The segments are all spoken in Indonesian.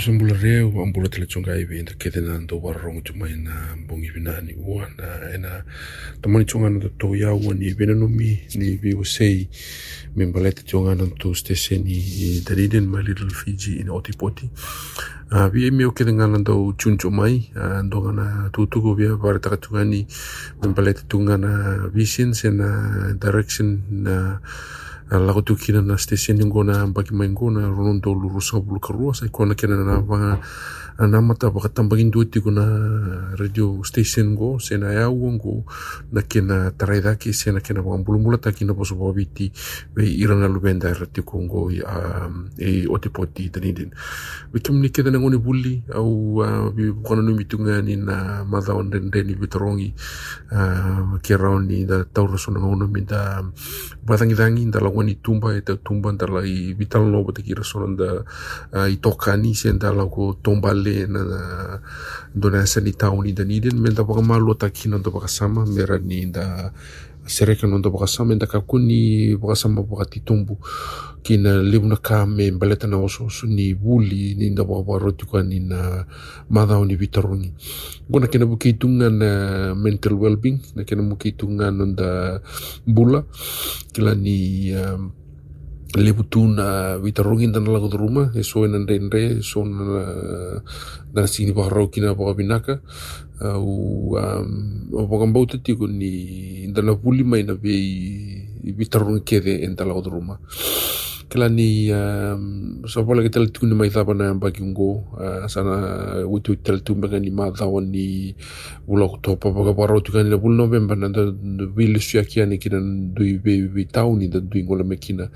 Sa mbula reu a mbula tele chunga iwi inta kete na ndo vina ni ua na ena tamani chunga na to ya ua ni no mi ni vi o sei me mbalete chunga na ni Dunedin my little Fiji in Otipoti. A vi e meo kete ngana ndo chun chumai a ndo ngana via vare ni me mbalete vision se na direction na lago tu kina na station yang gona bagi main gona ronon to luru sa bulu karua sai kona kena na vanga na mata baka tambangin duit na radio station go sena ya go na kena tarai sena kena mula taki na poso babiti ve irana lubenda rati kongo e oti poti tanidin ve kim ni ngoni buli au vi kona no mitunga ni na madha on den den bitorongi ke rauni da tauro sona ngono mi da batangi dangi da lagu ni tumba e te tumba ndala i vital no te kira sona da i toka ni se ndala ko tomba le na dona sa ni tau ni da ni den men da baka malo ta kina da baka sama mera ni da sereka no da baka sama da ka kuni baka sama baka titumbu. Kina lebu na ka me baleta na oso oso ni buli ni da baka baka roti kwa ni na madao ni vitarungi gona kena buki tunga na mental well-being na kena buki tunga no da bula kila ni um, lebu tu na vitarungi dan lagu rumah e so na rendre so na na sini baka rau kina baka binaka au um, baka mbau tati ko ni dana buli mai na vei vitarungi kede en lagu rumah kalani mm, savole ke talatuna mai cavana bagigo sana uituit talatumaga ni macaua ni vula oktopa pakaparautukani na vula novemba na da vilesuiaki ani kina dui veiveitau ni da dui gole mekina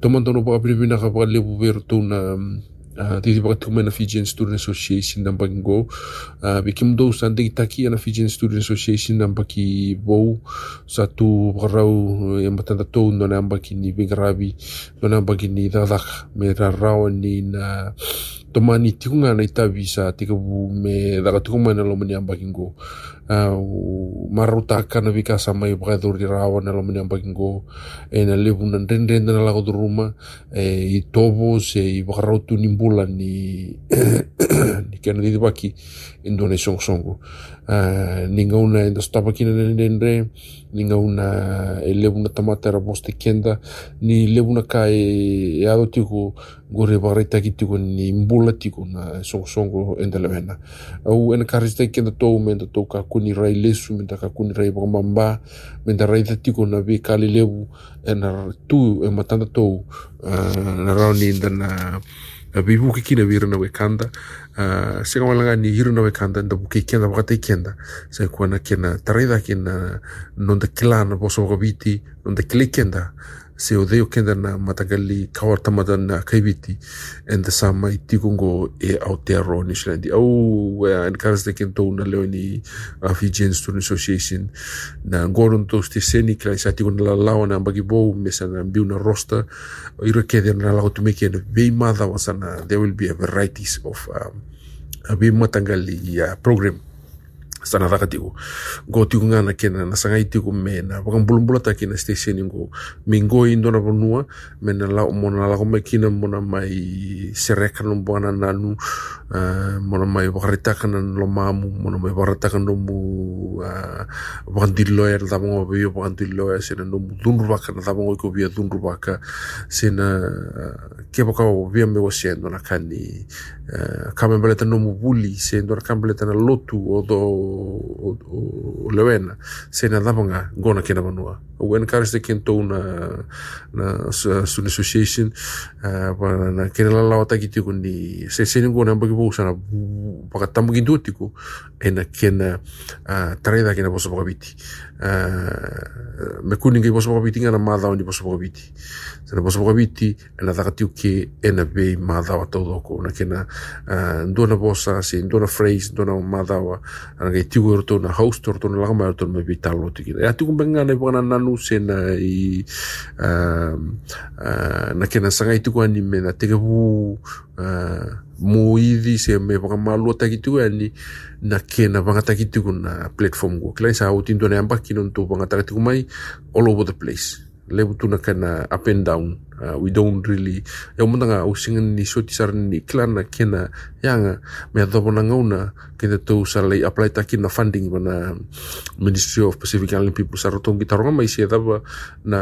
tomantono paakapilavinaga pakalevu verotou na mm, Uh, titi baka tuku na Fijian Student Association ng Baggo. Uh, bikim do sa hindi taki na Fijian Student Association ng baki bo sa tu raw yang matanda to no na baki ni bigarabi no na baki ni dadak me raraw ni na tomani tiku nga na itabi sa tika bu me daga tuku mana lo mani ambaking go Uh, marutaka na vikasa mai bagadur di na elo mani ambakingo e na lebu na rendrenda na lago duruma e i tobo se i bakarautu nimbula ni ni kena di dibaki indone song songo uh, ninga una enda stapa kina rendrendre ninga una e lebu na tamata era boste kenda ni lebu na ka e ado tiko gore bagareita ki tiko ni mbula tiko na song songo enda lewena. Au ena karista kenda tou menda tou kako kunirai lesu mentaka kunirai vakababā mentarai tatiko na ve kale levu e na tu e matanda tou uh, na raoni da na vivuki kina vira na wekanda uh, seka malanga ni hiru na wekanda nda buke kenda wakata kenda. Sai kuana kena taraida kena nonda kilana boso wakabiti nonda kile kenda. They okendana matagali kawar tamadana kaibiti and the sama itigungo e autero nishlandi au wea encourage the kento na leoni uh, Fijian Student Association. Na ngoron to stiseni kila isa tigun la lawa na bagi bo mesa na biu na roster. Ira keder na lawa to make an vei mada wasana there will be a varieties of um, vei matangali uh, program. Sana tiku go tiku ngana kena na sanga tiku me na wakang bulung bulata kena station ingo mingo indo na vanua me na la mona la kome kina mona mai sereka no buana nanu uh, mona mai wakarita kana lo mamu mona mai wakarita kana no mu uh, wakandi lawyer la mo be yo wakandi lawyer sena no mu dunru baka na ko bia dunru baka sena uh, ke baka o bia na kani kame baleta no mu buli sendo na kame baleta na lotu o ο, ο, Λεωένα, σε να δάμε. Ο Γουέν κάρεστε και το να, να στον association ε, και να λάω τα κοιτήγουν σε σένα γκόνα από εκεί που ξανά που κατά μου γιντούτικο ένα και ένα ε, τρέδα και ένα πόσο από αγαπήτη. Ε, με κούνιγκ και πόσο από αγαπήτη για να ένα πόσο ένα δαγατίο ero tona ero tona lagama tona mai vitalo tiki. E atu kumbenga nei pokana nanu se na i uh, uh, na kena sanga tuku ani me na teke wu uh, mo ithi se me paka malua taki tuku ani na kena vanga taki tuku na platform go kila sa utin tona yamba kino nto vanga taki tuku mai all over the place lebu tuna kena up and down. Uh, we don't really ya umanga usingan ni soti sar ni klana kena yanga me ado bona ngauna kena to salai apply takin na funding bana Ministry of Pacific Island People sa rotong kita ronga mai sia daba na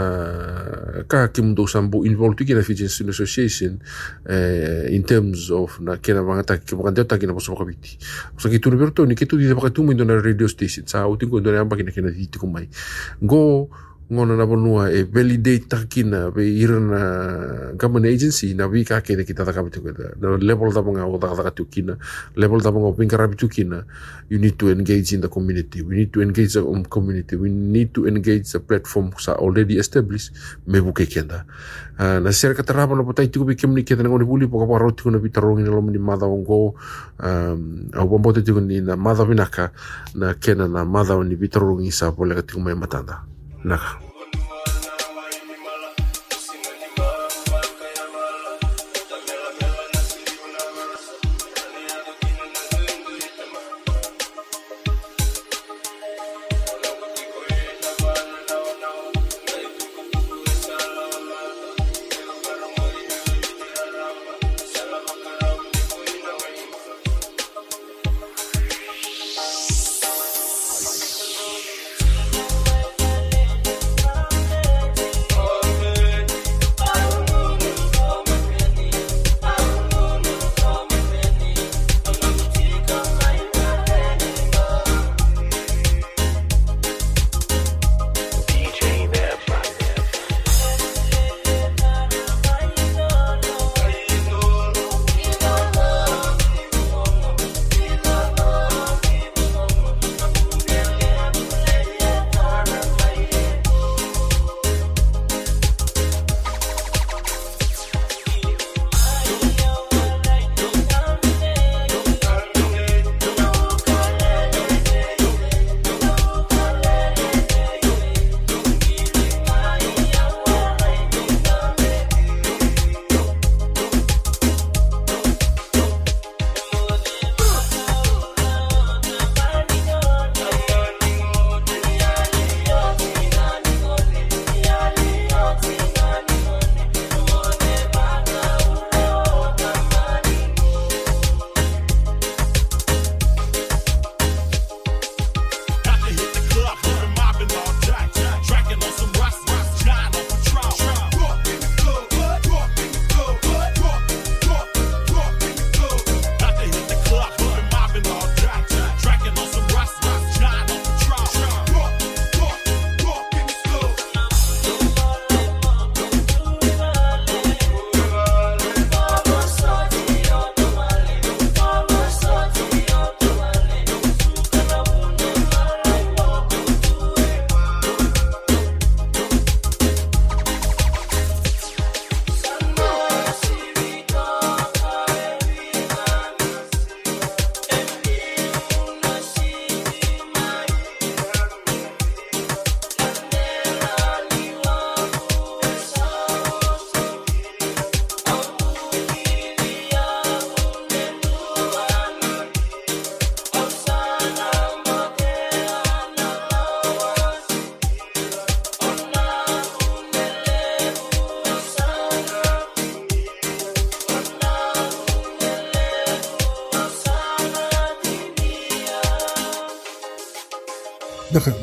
ka kim do sambu involved ki na Fijian Student Association eh, in terms of na kena banga tak ki banga tak kena poso kabiti so ki tu berto ni ki tu di baka tu mo na radio station. Sa uting ko do na baka kena di ti kumai go ngona na bonua e validate takina be irana government agency na vi ka ke kita ta kabitu kita na level da bonga o da ka kina level da bonga pinga rabitu kina you need to engage in the community. We need to engage the community. We need to engage the platform sa already established me buke kenda. Uh, na ser ka tarapa na potai tiku bi kemni keta ngoni buli poka paro tiku na bitarongi na lomni mada ongo um, au bombote tiku ni na mada vinaka na kena na mada ni bitarongi sa pole ka tiku mai matanda no.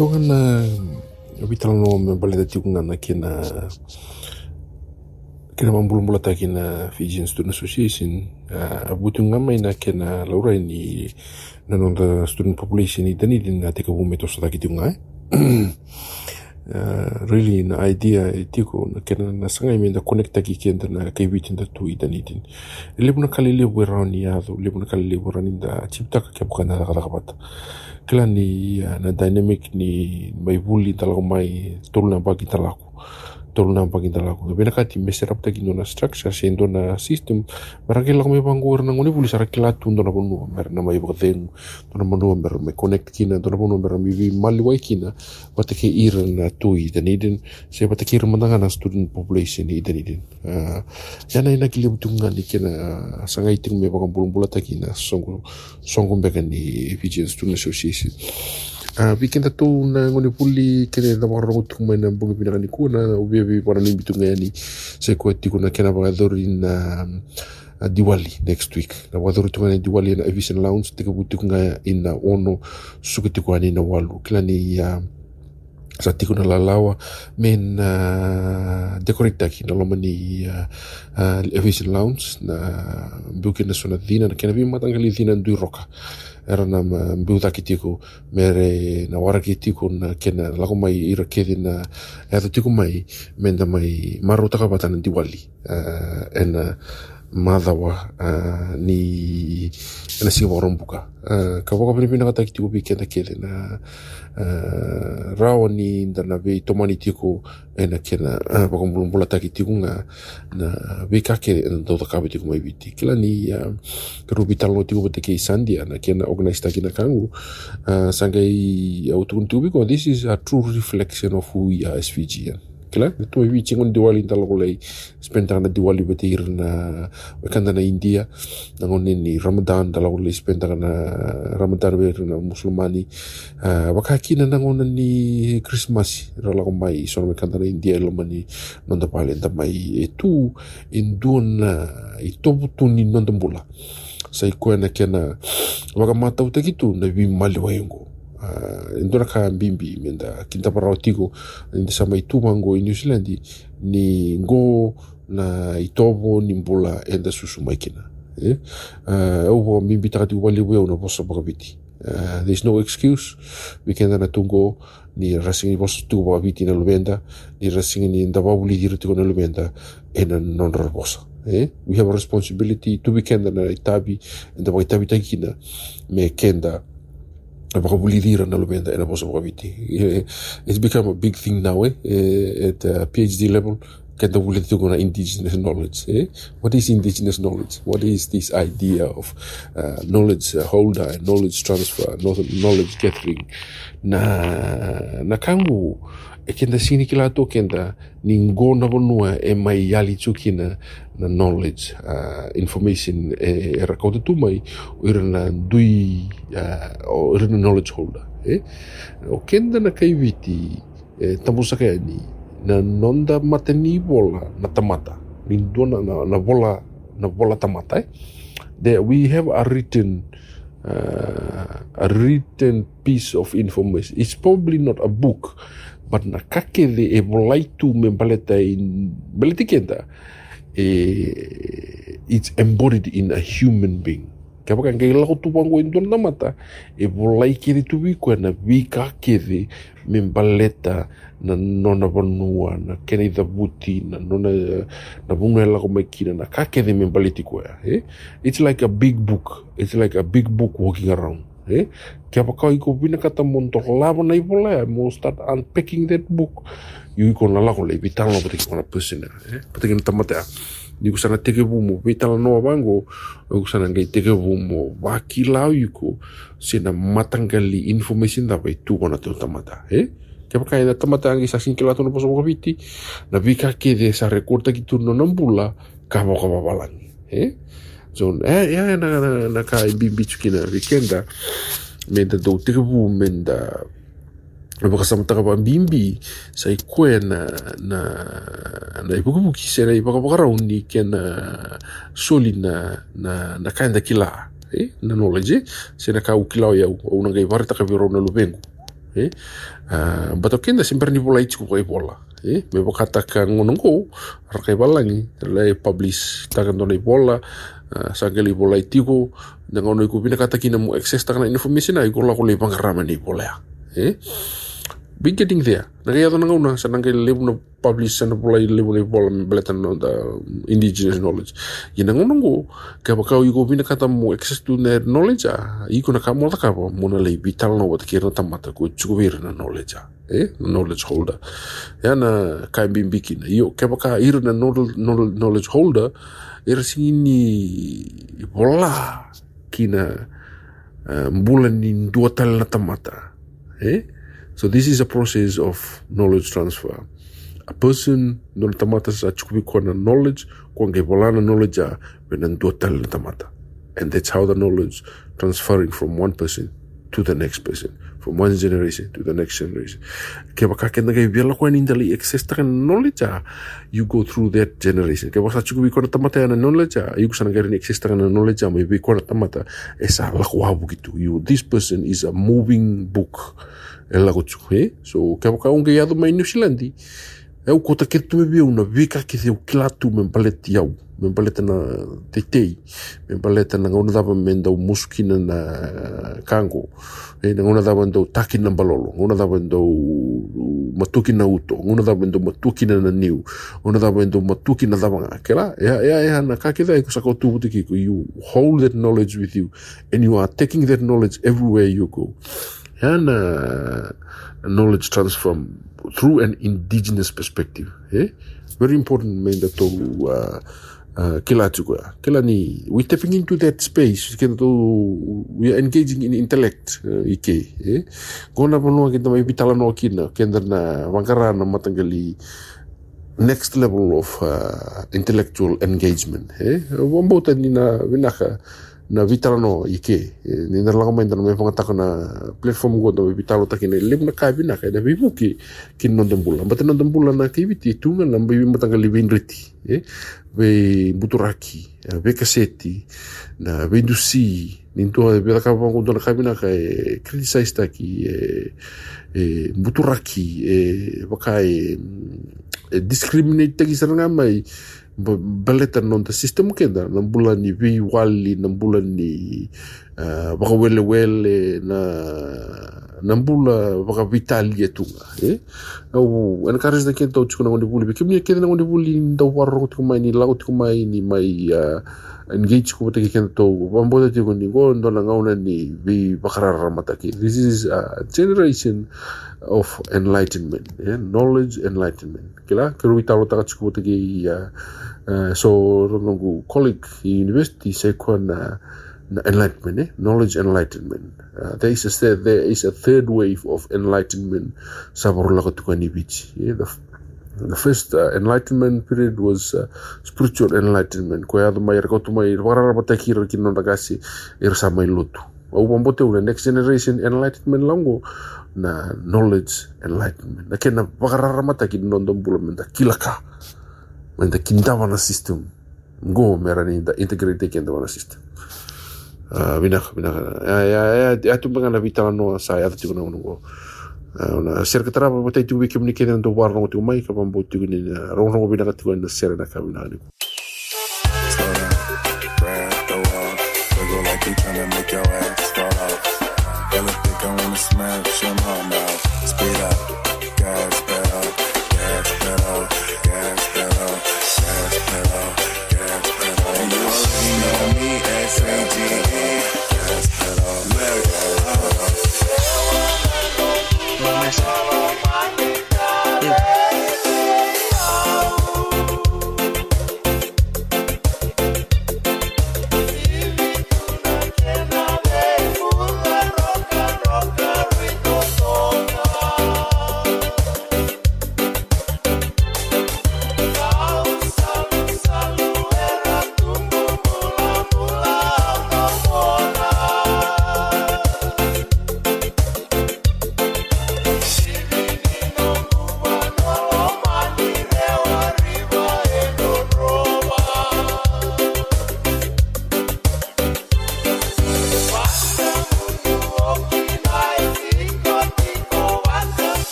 Daka, doga na vitala no me baleta tikunga na kina kina mambula-mula ta kina Fijian Student Association. Uh, butu ngama ina kina laura ni nanonda student population i dani din na teka wume tosa Uh, really na idea itiko na kena na sanga imi da connect kenda na kai witin da tu idan itin lebu na kali lebu e ran ya do lebu na kali lebu e ran da chipta ka kep kana da kala bat kala ni uh, na dynamic ni mai bulli lako mai tolu na bagi talaku tolu na bagi talago bena kati me serap ta na structure se ndo na system barake lago me bangu na ngoni buli sara kila tu ndo na bonu mer na mai bakateng ndo na bonu mer me connect kina ndo na bonu mer mi mali wai kina bata ke ira na tu i dan iden se bata ke remandanga na student population i dan iden yana ina kile butunga ni kena sanga iting me bakang bulung bulata kina songo songo beka ni Fijian Student Association Uh, tou na ngone puli kene na wara ngot kuma na bunga pina kani kuna ubi ubi wana ni tunga yani se kua tiku na kena ba dori na uh, Diwali next week. Na wadori tunga na Diwali na Evision Lounge tika butiku nga ina ono suka tiku ani na walu. Kila ni ya sa tiku na lalawa men uh, decorate taki. Na loma ni uh, uh, Evision Lounge na buke na sona dhina na kena bi matangali dhina ndui roka era na mbiuta ki tiku mere na wara ki tiku na kena lako mai ira kedi na eto tiku mai menda mai maru taka batana diwali. Uh, ena madawa ni na si waron buka ka boka pini pina kata kitiku kenda na rao ni nda na bi tomani tiku na kena baka mbulumbula ta kitiku nga na bi ka kele na dauta kabe tiku mai biti kila ni karu bi talo tiku bote ke isandia na kena organize taki na kangu. Sangai autukun tiku biko this is a true reflection of who we are as Fijian. Kila tu wi chingon diwali talo ko lay spend na diwali bete ir na na India. Na ngone ni Ramadan talo ko lay spend na Ramadan ber na muslimani. Uh, waka kina na ngone ni Christmas. Rala ko mai so kanda na India lo mani nonda pale nda mai. E tu in duon na i tobu tu ni nonda mbula. Sai ko na kena waka mata utakitu na uh, ndona ka mbimbi menda kinta para tiko ndi sama itu mango i New Zealand ni ngo na itobo ni mbula enda susu maikina eh uh, o mbimbi takati wali weo na bosa bakabiti uh, there's no excuse. We can na tungo ni rasingi bosa tu bakabiti na lubenda ni rasingi ni ndaba wuli diru tiko na lubenda ena non bosa eh we have a responsibility to be kenda na itabi ndaba itabi takina me kenda it's become a big thing now eh, at uh, PhD level wuli to na indigenous knowledge eh? what is indigenous knowledge? What is this idea of uh, knowledge holder knowledge transfer knowledge gathering? Na na kangu e kenda sini kila to kenda ni ngona bonua e mai yali tukina na knowledge uh, information e, e rakauta tu mai o ira na dui uh, o ira na knowledge holder eh? o kenda na kaiwiti e, tamusaka ni na nonda matani bola na tamata ni dona na, na bola na bola tamata eh? that we have a written uh, a written piece of information it's probably not a book but na kake de e bolaitu me baleta in baleti kenda e, it's embodied in a human being. Kaya baka ngai lau tu wango in dona mata e bolai kiri tu wiko na wika kiri me baleta na nona vanua na kene i dhavuti na nona na bunga lako mai kina na ka kene me baleti koe eh? It's like a big book. It's like a big book walking around eh kia pa kau iko bina kata monto lava na ipola mo start unpacking that book yu iko na lako le bitalo pati kona person eh pati kina tamate ni kusana teke bumo bitala no bango kusana ngai teke bumo wakilau yuko sina matangali information da bai tu kona tu tamata eh Kaya kaya na tamata ang isa sing kilato na pasok kapiti. Na bika kede sa rekorda ki turno ng bula kamo kababalan. Eh? So, eh, ya na na na ka ibimbichu kina weekenda. Menda do tibu menda Baka sama taka ba bimbi sa ikwe na na na ipukupuki sa na ipakapakaraw ni kaya na soli na na na kaya na kila. Eh na knowledge eh? Sa na ka ukilaw ya unang kay barita ka biro na lubengo eh? Uh, bato kenda sempre ni bola ichi ko bola eh me kata ka ngono ko rakai balangi. Le publish takan dona bola uh, sageli bola itiko na ngono ko bina kata kina mo access takana information ai ko la ko le pangarama ni bola eh been getting there. Na kaya na una sa nang libo na publish na pula libo na pula beletan no the indigenous knowledge. Ina ngong ngo kaya baka yugo bina kata mo access to knowledge a iko na kamo ta kapa mo na lay vital no wat kira tamata ko chukubir na knowledge a eh knowledge holder. Ya na kaya bimbiki na iyo kaya baka ira na knowledge holder ira sini bola kina bulan ni dua tal na tamata. Eh? So this is a process of knowledge transfer. A person no tamata sa chukubi kona knowledge kung bolana knowledge a na tamata. And that's how the knowledge transferring from one person to the next person, from one generation to the next generation. Keba ka kenda kei biala koe nindali access taka knowledge you go through that generation. Keba sa chuku bikona tamata yana knowledge you go sana garin access taka knowledge ama bikona tamata esa lakwa bukitu. You, this person is a moving book. Ela go chuku, eh? So keba ka unge yado mai New Zealandi. Eu kota ketu me biu na vika ke theu kilatu me palet yau. Me baleta na teitei me baleta na ngona dava me ndau muskina na kango e na ngona dava ndau taki na balolo ngona dava ndau matuki na uto ngona dava ndau matuki na na niu ngona dava ndau matuki na dava ngā ke la ea ea ea na ka ke dai ko sako tupu te kiko you hold that knowledge with you and you are taking that knowledge everywhere you go and uh, knowledge transfer through an indigenous perspective. Eh? Very important main that to uh, uh, kila juga. Kila ni we tapping into that space. Kita to we are engaging in intellect uh, ike. Eh? Kona pano kita mai pitala no kina. Kenda na wangkara na matanggali next level of uh, intellectual engagement. Eh? Wambota ni na winaka. Na vitala no ike ni na langa mai na me fanga taka na platform go do vitalo taki na lim na kai bina kai da vivu ki ki non dembula but non dembula na ki viti tunga na mbi matanga livin riti e? Ve buturaki ve kaseti na ve indusi ni to ve ka pa go na kai bina kai criticize taki e e buturaki e wakai discriminate taki saranga mai baleta non ta sistem kenda na bulan ni vi wali na bulan ni uh, baka wele wele na na bula baka vitali tu eh? Au ana kares da kento chuko na ngoni buli be kimni kenda na ngoni buli nda warro tu mai ni lago tu mai uh, engage ko te kento bambo te ko ni go ndo na ngauna ni vi this is a generation of enlightenment knowledge enlightenment. Kila keru italo taka chuko te ki uh, uh, so ronongu colleague university se ko na enlightenment, eh? knowledge enlightenment. Uh, there is a there is a third wave of enlightenment. Yeah? The, the first uh, enlightenment period was uh, spiritual enlightenment. Ko ya mai ko tu mai warara mata kira kino nagasi irsa mai lutu. Au mambote una next generation enlightenment lango na knowledge enlightenment. Na kena warara mata kino ndombula menda kilaka. Menda kindawa na system. Ngo mera ni da integrate kindawa na system. Binaj, binaj. Ya, ya, tu pengen lebih tangan no saya atau tu no no. Ona ser ketara botai tu bikin ni kedan do warno tu mai kapan botu ni. Rong rong binaj tu kan ser nak kami nak.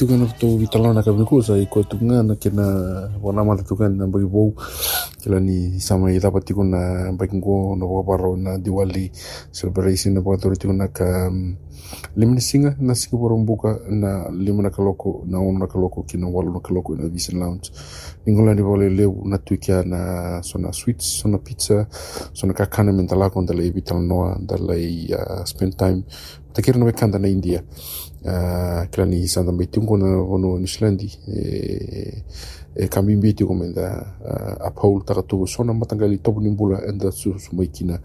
Tu kan to vitalana ka biko sa iko tu ngana kena wana mata tu kan bagi bau kila ni sama ita pati ko na bagi ko na paro na Diwali celebration na pato ti na ka um, lima ni singa na sika porong buka na lima na kaloko na ono na kaloko kina walo na kaloko na Vision Lounge. Ningola ni vole leu na tuikia na sona sweets sona pizza sona kakana mentala kon dala i vital noa dala i uh, spend time. Takira na bekanda na India Ah, kila ni sanda mbeti ngona ono nislandi. Eh, eh, e, e kami mbeti ko menda ah, a paul taka to sona matangali tobu nimbula enda su su mai kina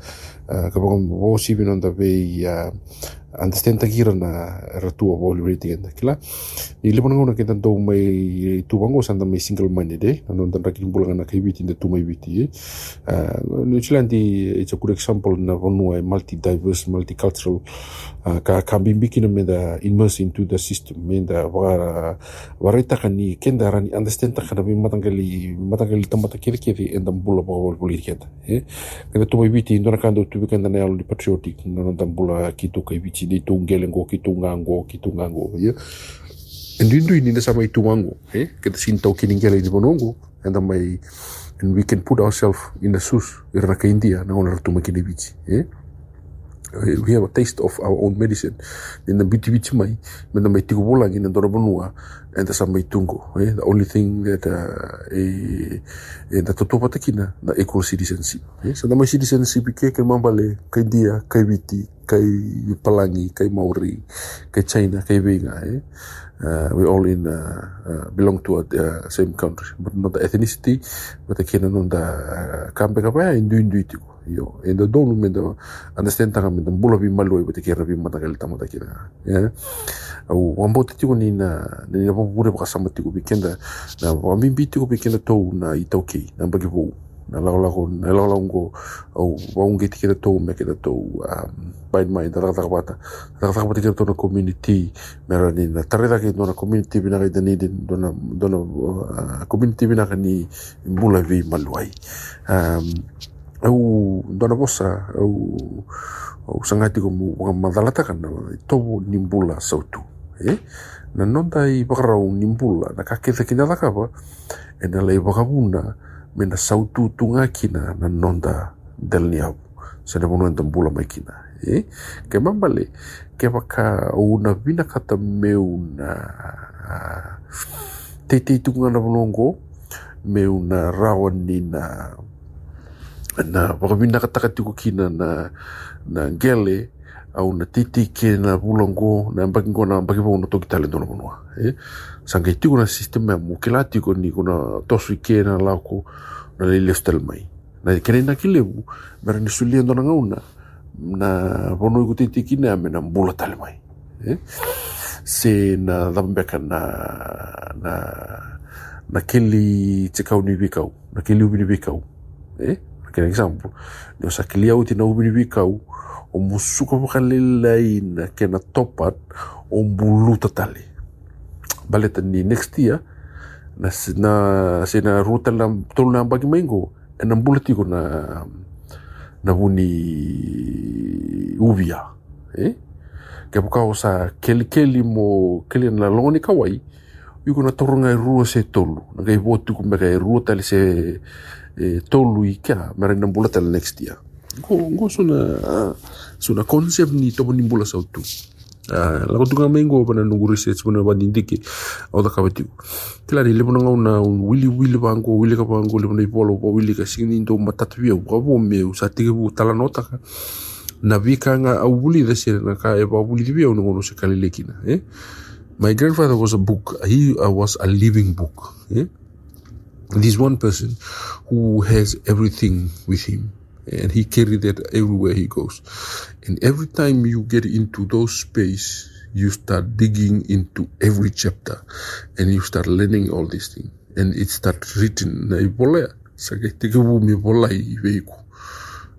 ah, ka ba ko bo sibi non da ve ya understand takira na ratua voli rating enda kila ni lipo na ngona kita do mai tu bango sanda mai single minded eh nanon dan rakin bula na kai biti tu mai biti eh uh, New Zealand it's a example na vonua multi diverse multicultural uh, ka kambimbi kina meda immerse into the system meda wara wareta kani kenda rani understand ta kana bi matangali matangali tamata kiri kiri enda bula ba wol buli kenda eh kada tu mai biti ndona kando tu bi kenda na patriotic na dan bula kitu kai biti di tu ngelengo kitu ngango kitu ngango ya. Ndu ini na sama itu wangu eh kita sintau kini ngele di bonongo enda mai and we can put ourselves in the shoes irna ka India na ona tu makini bichi eh we have a taste of our own medicine nina bitibiti mai me na mai tikupulangi the doravanua e tasa mai tungu eh? the only thing that uh, e, e na totō patakina the equal citizenship eh? so na mai citizenship ike kai mabale kai dia kai witi kai palangi kai maori kai china kai venga eh? Uh, we all in uh, uh, belong to the uh, same country, but not the ethnicity, but kailan nun the uh, kampe ka pa Hindu Hindu In ko. Yo, and the don't me the understand ta kami dum bulabi maluay but kira bi matagal ta mata kira. Yeah. Au wambo titi ko ni na ni na pure ka samati ko bikenda na wambi biti ko bikenda to na itau ki na bagi po. Na la la na la la ngo au wong get kira to me kira to um bain mai da ta bata da ta bata kira to na community mera ni na tare da ke no na community bina ga ni din do na do na community bina ga ni vi malwai um au dona bosa au au sangati ko mu madalata kan to nimbula sautu eh na nonda i bakarau nimbula na kaketha kina daka ba e na lei me na sautu tunga kina na nonda del niau. Se na mono bula mai kina eh? Ke mambale ke baka una vina kata meu na te te tunga na bolongo meu na rawani na na wakawina kataka tuku kina na na gele au na titike na bulango na bagi ko na bagi ko no toki talento no no e sanga tiko na sistema mo kila tiko ni ko na tosu ke na la ko na le lestel mai. Na kere na kilebu mera ni suliendo na ngauna na bono ko titiki na me na bula tale mai. E se na dambeka na na na keli te kau ni bikau na ubi ni bikau e kena كان اكزامبل لوساك اليهودي ناومي بيكاو ومو سوكا مخليلاين كان توبان ومبلوطة تالي بالت اني نيكست يا na sina ruta lang tol na bagi mango and ang bulati ko na na huni ubia eh? Kaya buka sa keli keli mo keli na longi kawai yuko na toro ngai rua se tolu. Ngai botu ko mega rua tali se e, tolu i kia mera na bula tala next year. Ko ko suna suna concept ni to ni bula sa tu Uh, la ko tunga mengo pana nungu research pana ba dindike o da kabati kila ni lebona nga na wili wili bango wili ka bango lebona ni polo po wili ka sini ndo matatu bia ko bo me sa tike bu tala nota ka na vika nga au wuli da sire na ka e ba wuli bia no no se kali lekina eh? My grandfather was a book he uh, was a living book eh this one person who has everything with him and he carried that everywhere he goes. And every time you get into those space you start digging into every chapter and you start learning all these things. And it start written na ibola sake tike bu mi bola i veiku.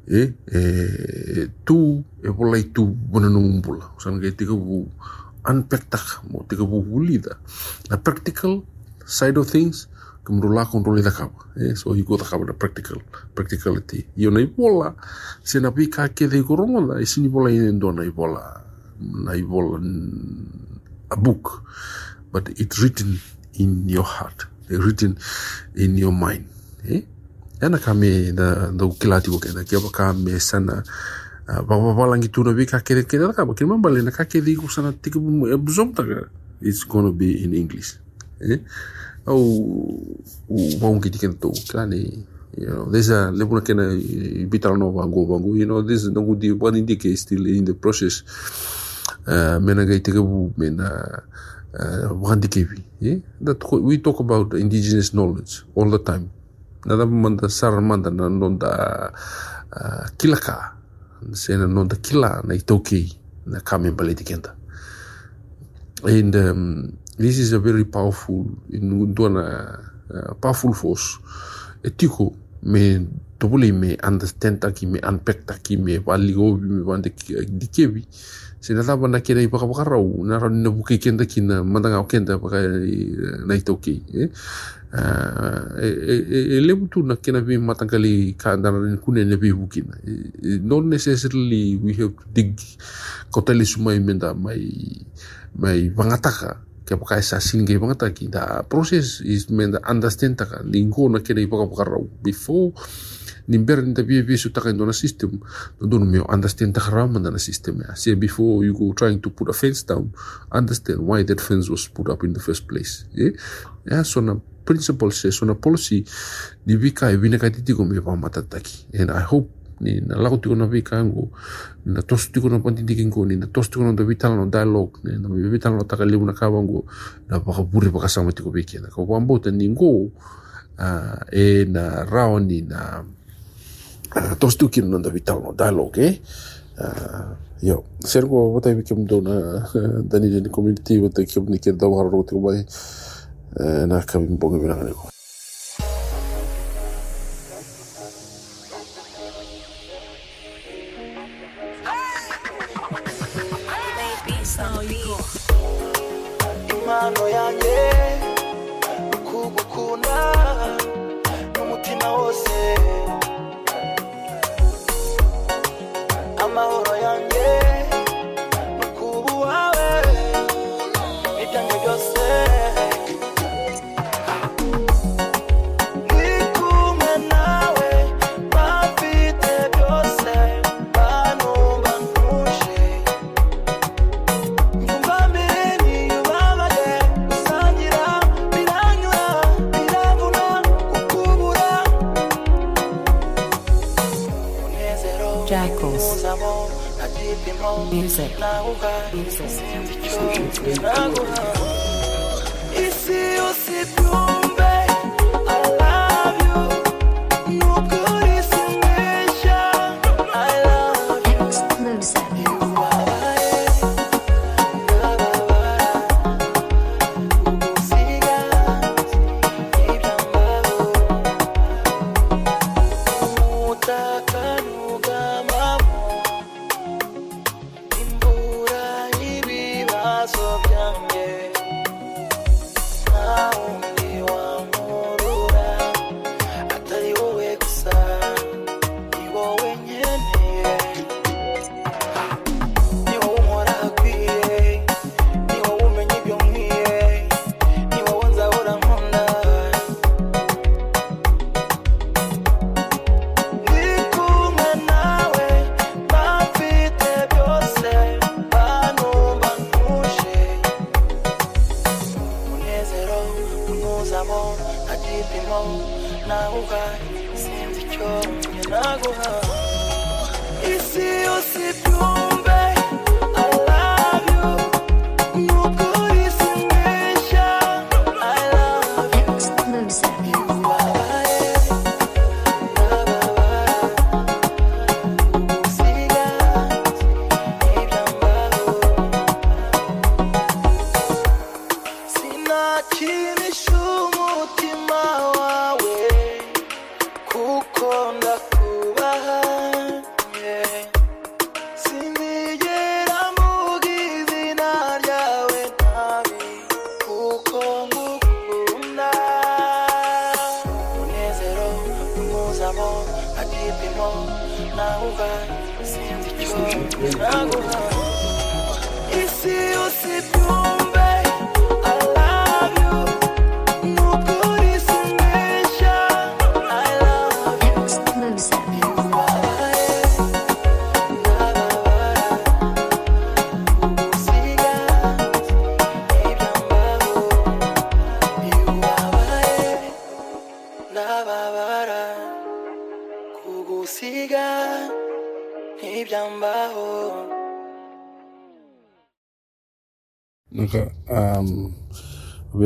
E e tu bola tu bona no mbula san ke tike bu unpack tak mo tike bu bulida the practical side of things kemrula kontrol ida kaba eh so higo ta kaba practical practicality. Yo na ibola se na pika ke de korongo la isini bola ndo na ibola na ibola a book. But it's written in your heart. Written in your mind. Eh? Ana kame na do kilati ko kena kia ka me sana ba ba ba langi tuna bi ka kere kere ka ba kirma bale na ka ke di ko sana tik bu absorb ta it's to be in english. Eh au wong ki tiken to klani you know there's a lebuna vital no vango vango you know this no good one indicate still in the process. Uh, mena gai te bu? Mena uh, wandi kevi yeah? that we talk about indigenous knowledge all the time. Nada manda sar manda na nonda uh, kilaka. Sena nonda kila na itoki na kame bale tikenta and um, this is a very powerful in dona uh, powerful force. Etiko me tobuli me understand taki me unpack taki me valigo me vande dikevi se na taba na kena i paka rau na rau na buke kenda ki na mandanga kenda paka na i tauki eh? uh, e, e, lebu tu na kena vi matangali ka andana ni kune ne vi bukina not necessarily we have to dig kotali sumai menda mai mai vangataka ke paka sa singe vangata ki the process is menda understand taka lingo na kena i paka paka rau. Before ni ber ni tabi bi su taka ndona system no dono me understand taka rau manda na system ya. Before you go trying to put a fence down understand why that fence was put up in the first place yeah, yeah so na principle se so na policy ni vika e vina katiti ko me pa matataki and i hope ni na lagu tigo na vikangu ni na tosu tigo na panti dikingu ni na tosu tigo na da vital no dialogue, ni na mi no taka libu na kawangu na baka buri baka sama tigo biki na kwa ambo ta ningu e na rao ni na tosu tigo kino na da vital no dialogue, eh Yo, sergo wata ibi kem dona dani dani community wata kem ni kem dawa haro tigo bai na kabim bongi binang ni music, music. music.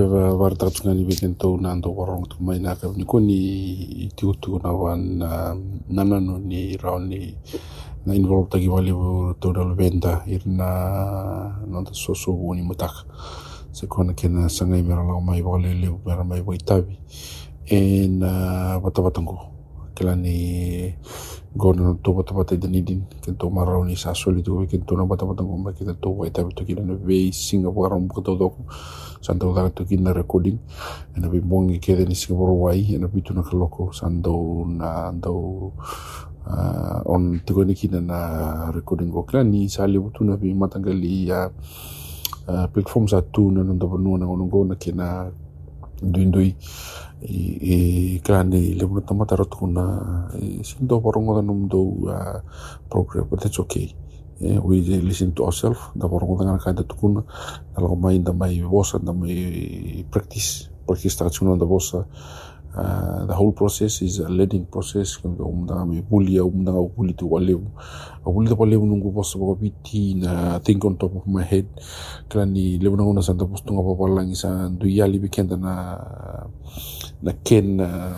Beba warta tungani bikin to nando warong tu mai naka ni ko ni tiu tu na involve tagi wali to dal benda irna no ta so so ni matak se kona kena sangai mera la mai wale le mera mai wai en bata batango kela ni gona no to bata bata dani din ken to marau ni sa soli tu ken to na bata batango ma kita to wai tabi to kila no ve singa warong bu to dok sando da to kina recording. Ena bi bongi kede ni singa boro wai ena bi tu na kaloko sando na ando uh, on tigo ni kina na recording ko kila ni sali butu na bi matangali ya uh, platform sa tu na ndo banu na ngono na kina duindui ఈ కానీ లేకుంటే టమాటా రతుకున్నా sinto borongo da num dou a program but that's okay we listen to ourselves da borongo da ngana kada tukuna da lo mai da mai bosa da mai practice practice ta chuna da bosa Uh, the whole process is a learning process. Kwamba umdanga mebuli umdanga ubuli tu walevu ubuli tu walevu nungu posto pa piti na think on top of my head. Kila ni levu nangu na santa posto nga papa langi sa duya libi kenda na na ken uh,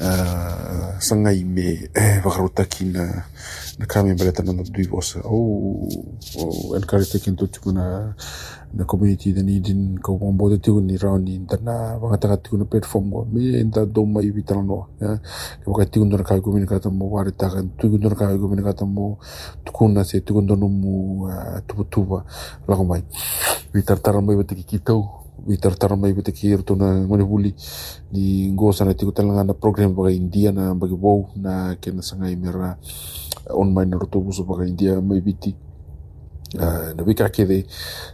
uh, na sangai me eh, vakarutaki na na kami balatan ng Duibosa. Oh, oh, and kari takin to tiko na na community na ni din ko mong bodo tiko ni round ni inter na mga taka tiko na platform ko. May inter do ma ibi talang no. Kapag tiko na kaya gumin kata mo wari takan tiko na kaya gumin kata mo tiko na si tiko na mo tubo tuba lakumay. Witar tarang mo ibi tikikitaw. itartarmai bete kir tu na ngone buli di gosa na tiku talanga na program baga India na bagi wow na kena sangai mera online rotu busu baga India mai biti. Ah, na bika kede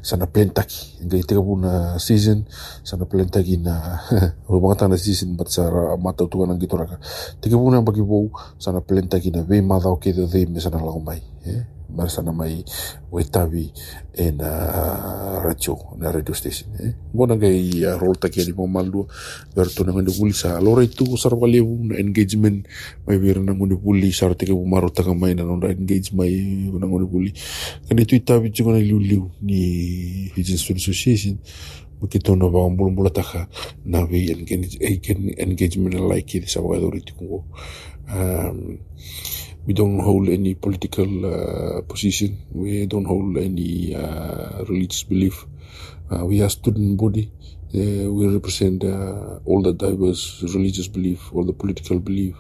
sana pentaki ngai tega buna season sana pelentaki na o na season bat sara mata tu kan ngitoraka tega buna bagi wow sana pelentaki na ve mada o kede de me sana eh marasana mai ua tavi e na radio na radio station e gona gai a rol taki ani mamalua vera tona ngani vuli sa. Lora itu sar valevu na engagement mai vera na ngani vuli sar teke bu maro taka mai na nonda engage mai na ngani vuli kan itu itavi tiko na liu ni Pigeon Student Association Begitu na ba mula mula taka na engage- engagement na like it sa mga dori tiko um, we don't hold any political uh, position. We don't hold any uh, religious belief. Uh, we are student body. Uh, we represent uh, all the diverse religious belief, all the political belief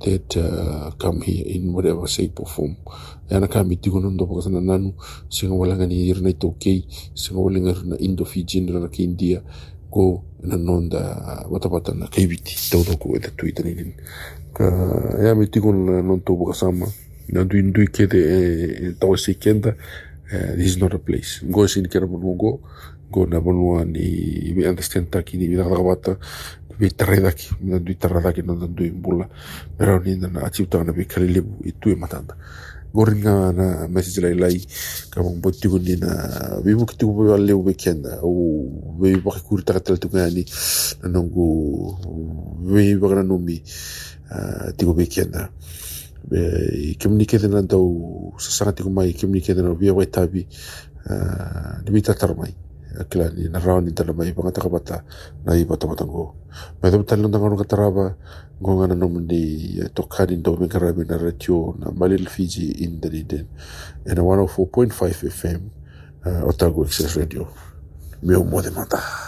that uh, come here in whatever shape or form. Yana kami tigo nando baka sana nanu singa wala ngani irna ito kei singa wala ngani na Indo Fijian na ki India ko na nonda wata wata na kaibiti tau ko eta Twitter ni dui dui kede e tau se kenda eh, this is not a place. Go sin kera mo go go na bonua ni we understand taki ni vida wata we taredaki na dui taradaki na dui bula pero ni na achieve na we kalilebu itu e matanda gorringana masisilai kamang botikuni na bibu kitiku be alle ube kenda o be bak kur ta tal tu ngani nanongu be bagana numi tiku be kenda be kimni kedena dau sasanga tiku mai kimni kedena be wai tabi limita tarmai kilani na raw ni dalam ay pangata kabata na iba tamatang go. May dapat talong na ngano kataraba go nga nanom ni eh, tokanin daw may karabi na ratio na Malil Fiji in the Liden and 104.5 FM uh, Otago Access Radio. Meu mo de mata.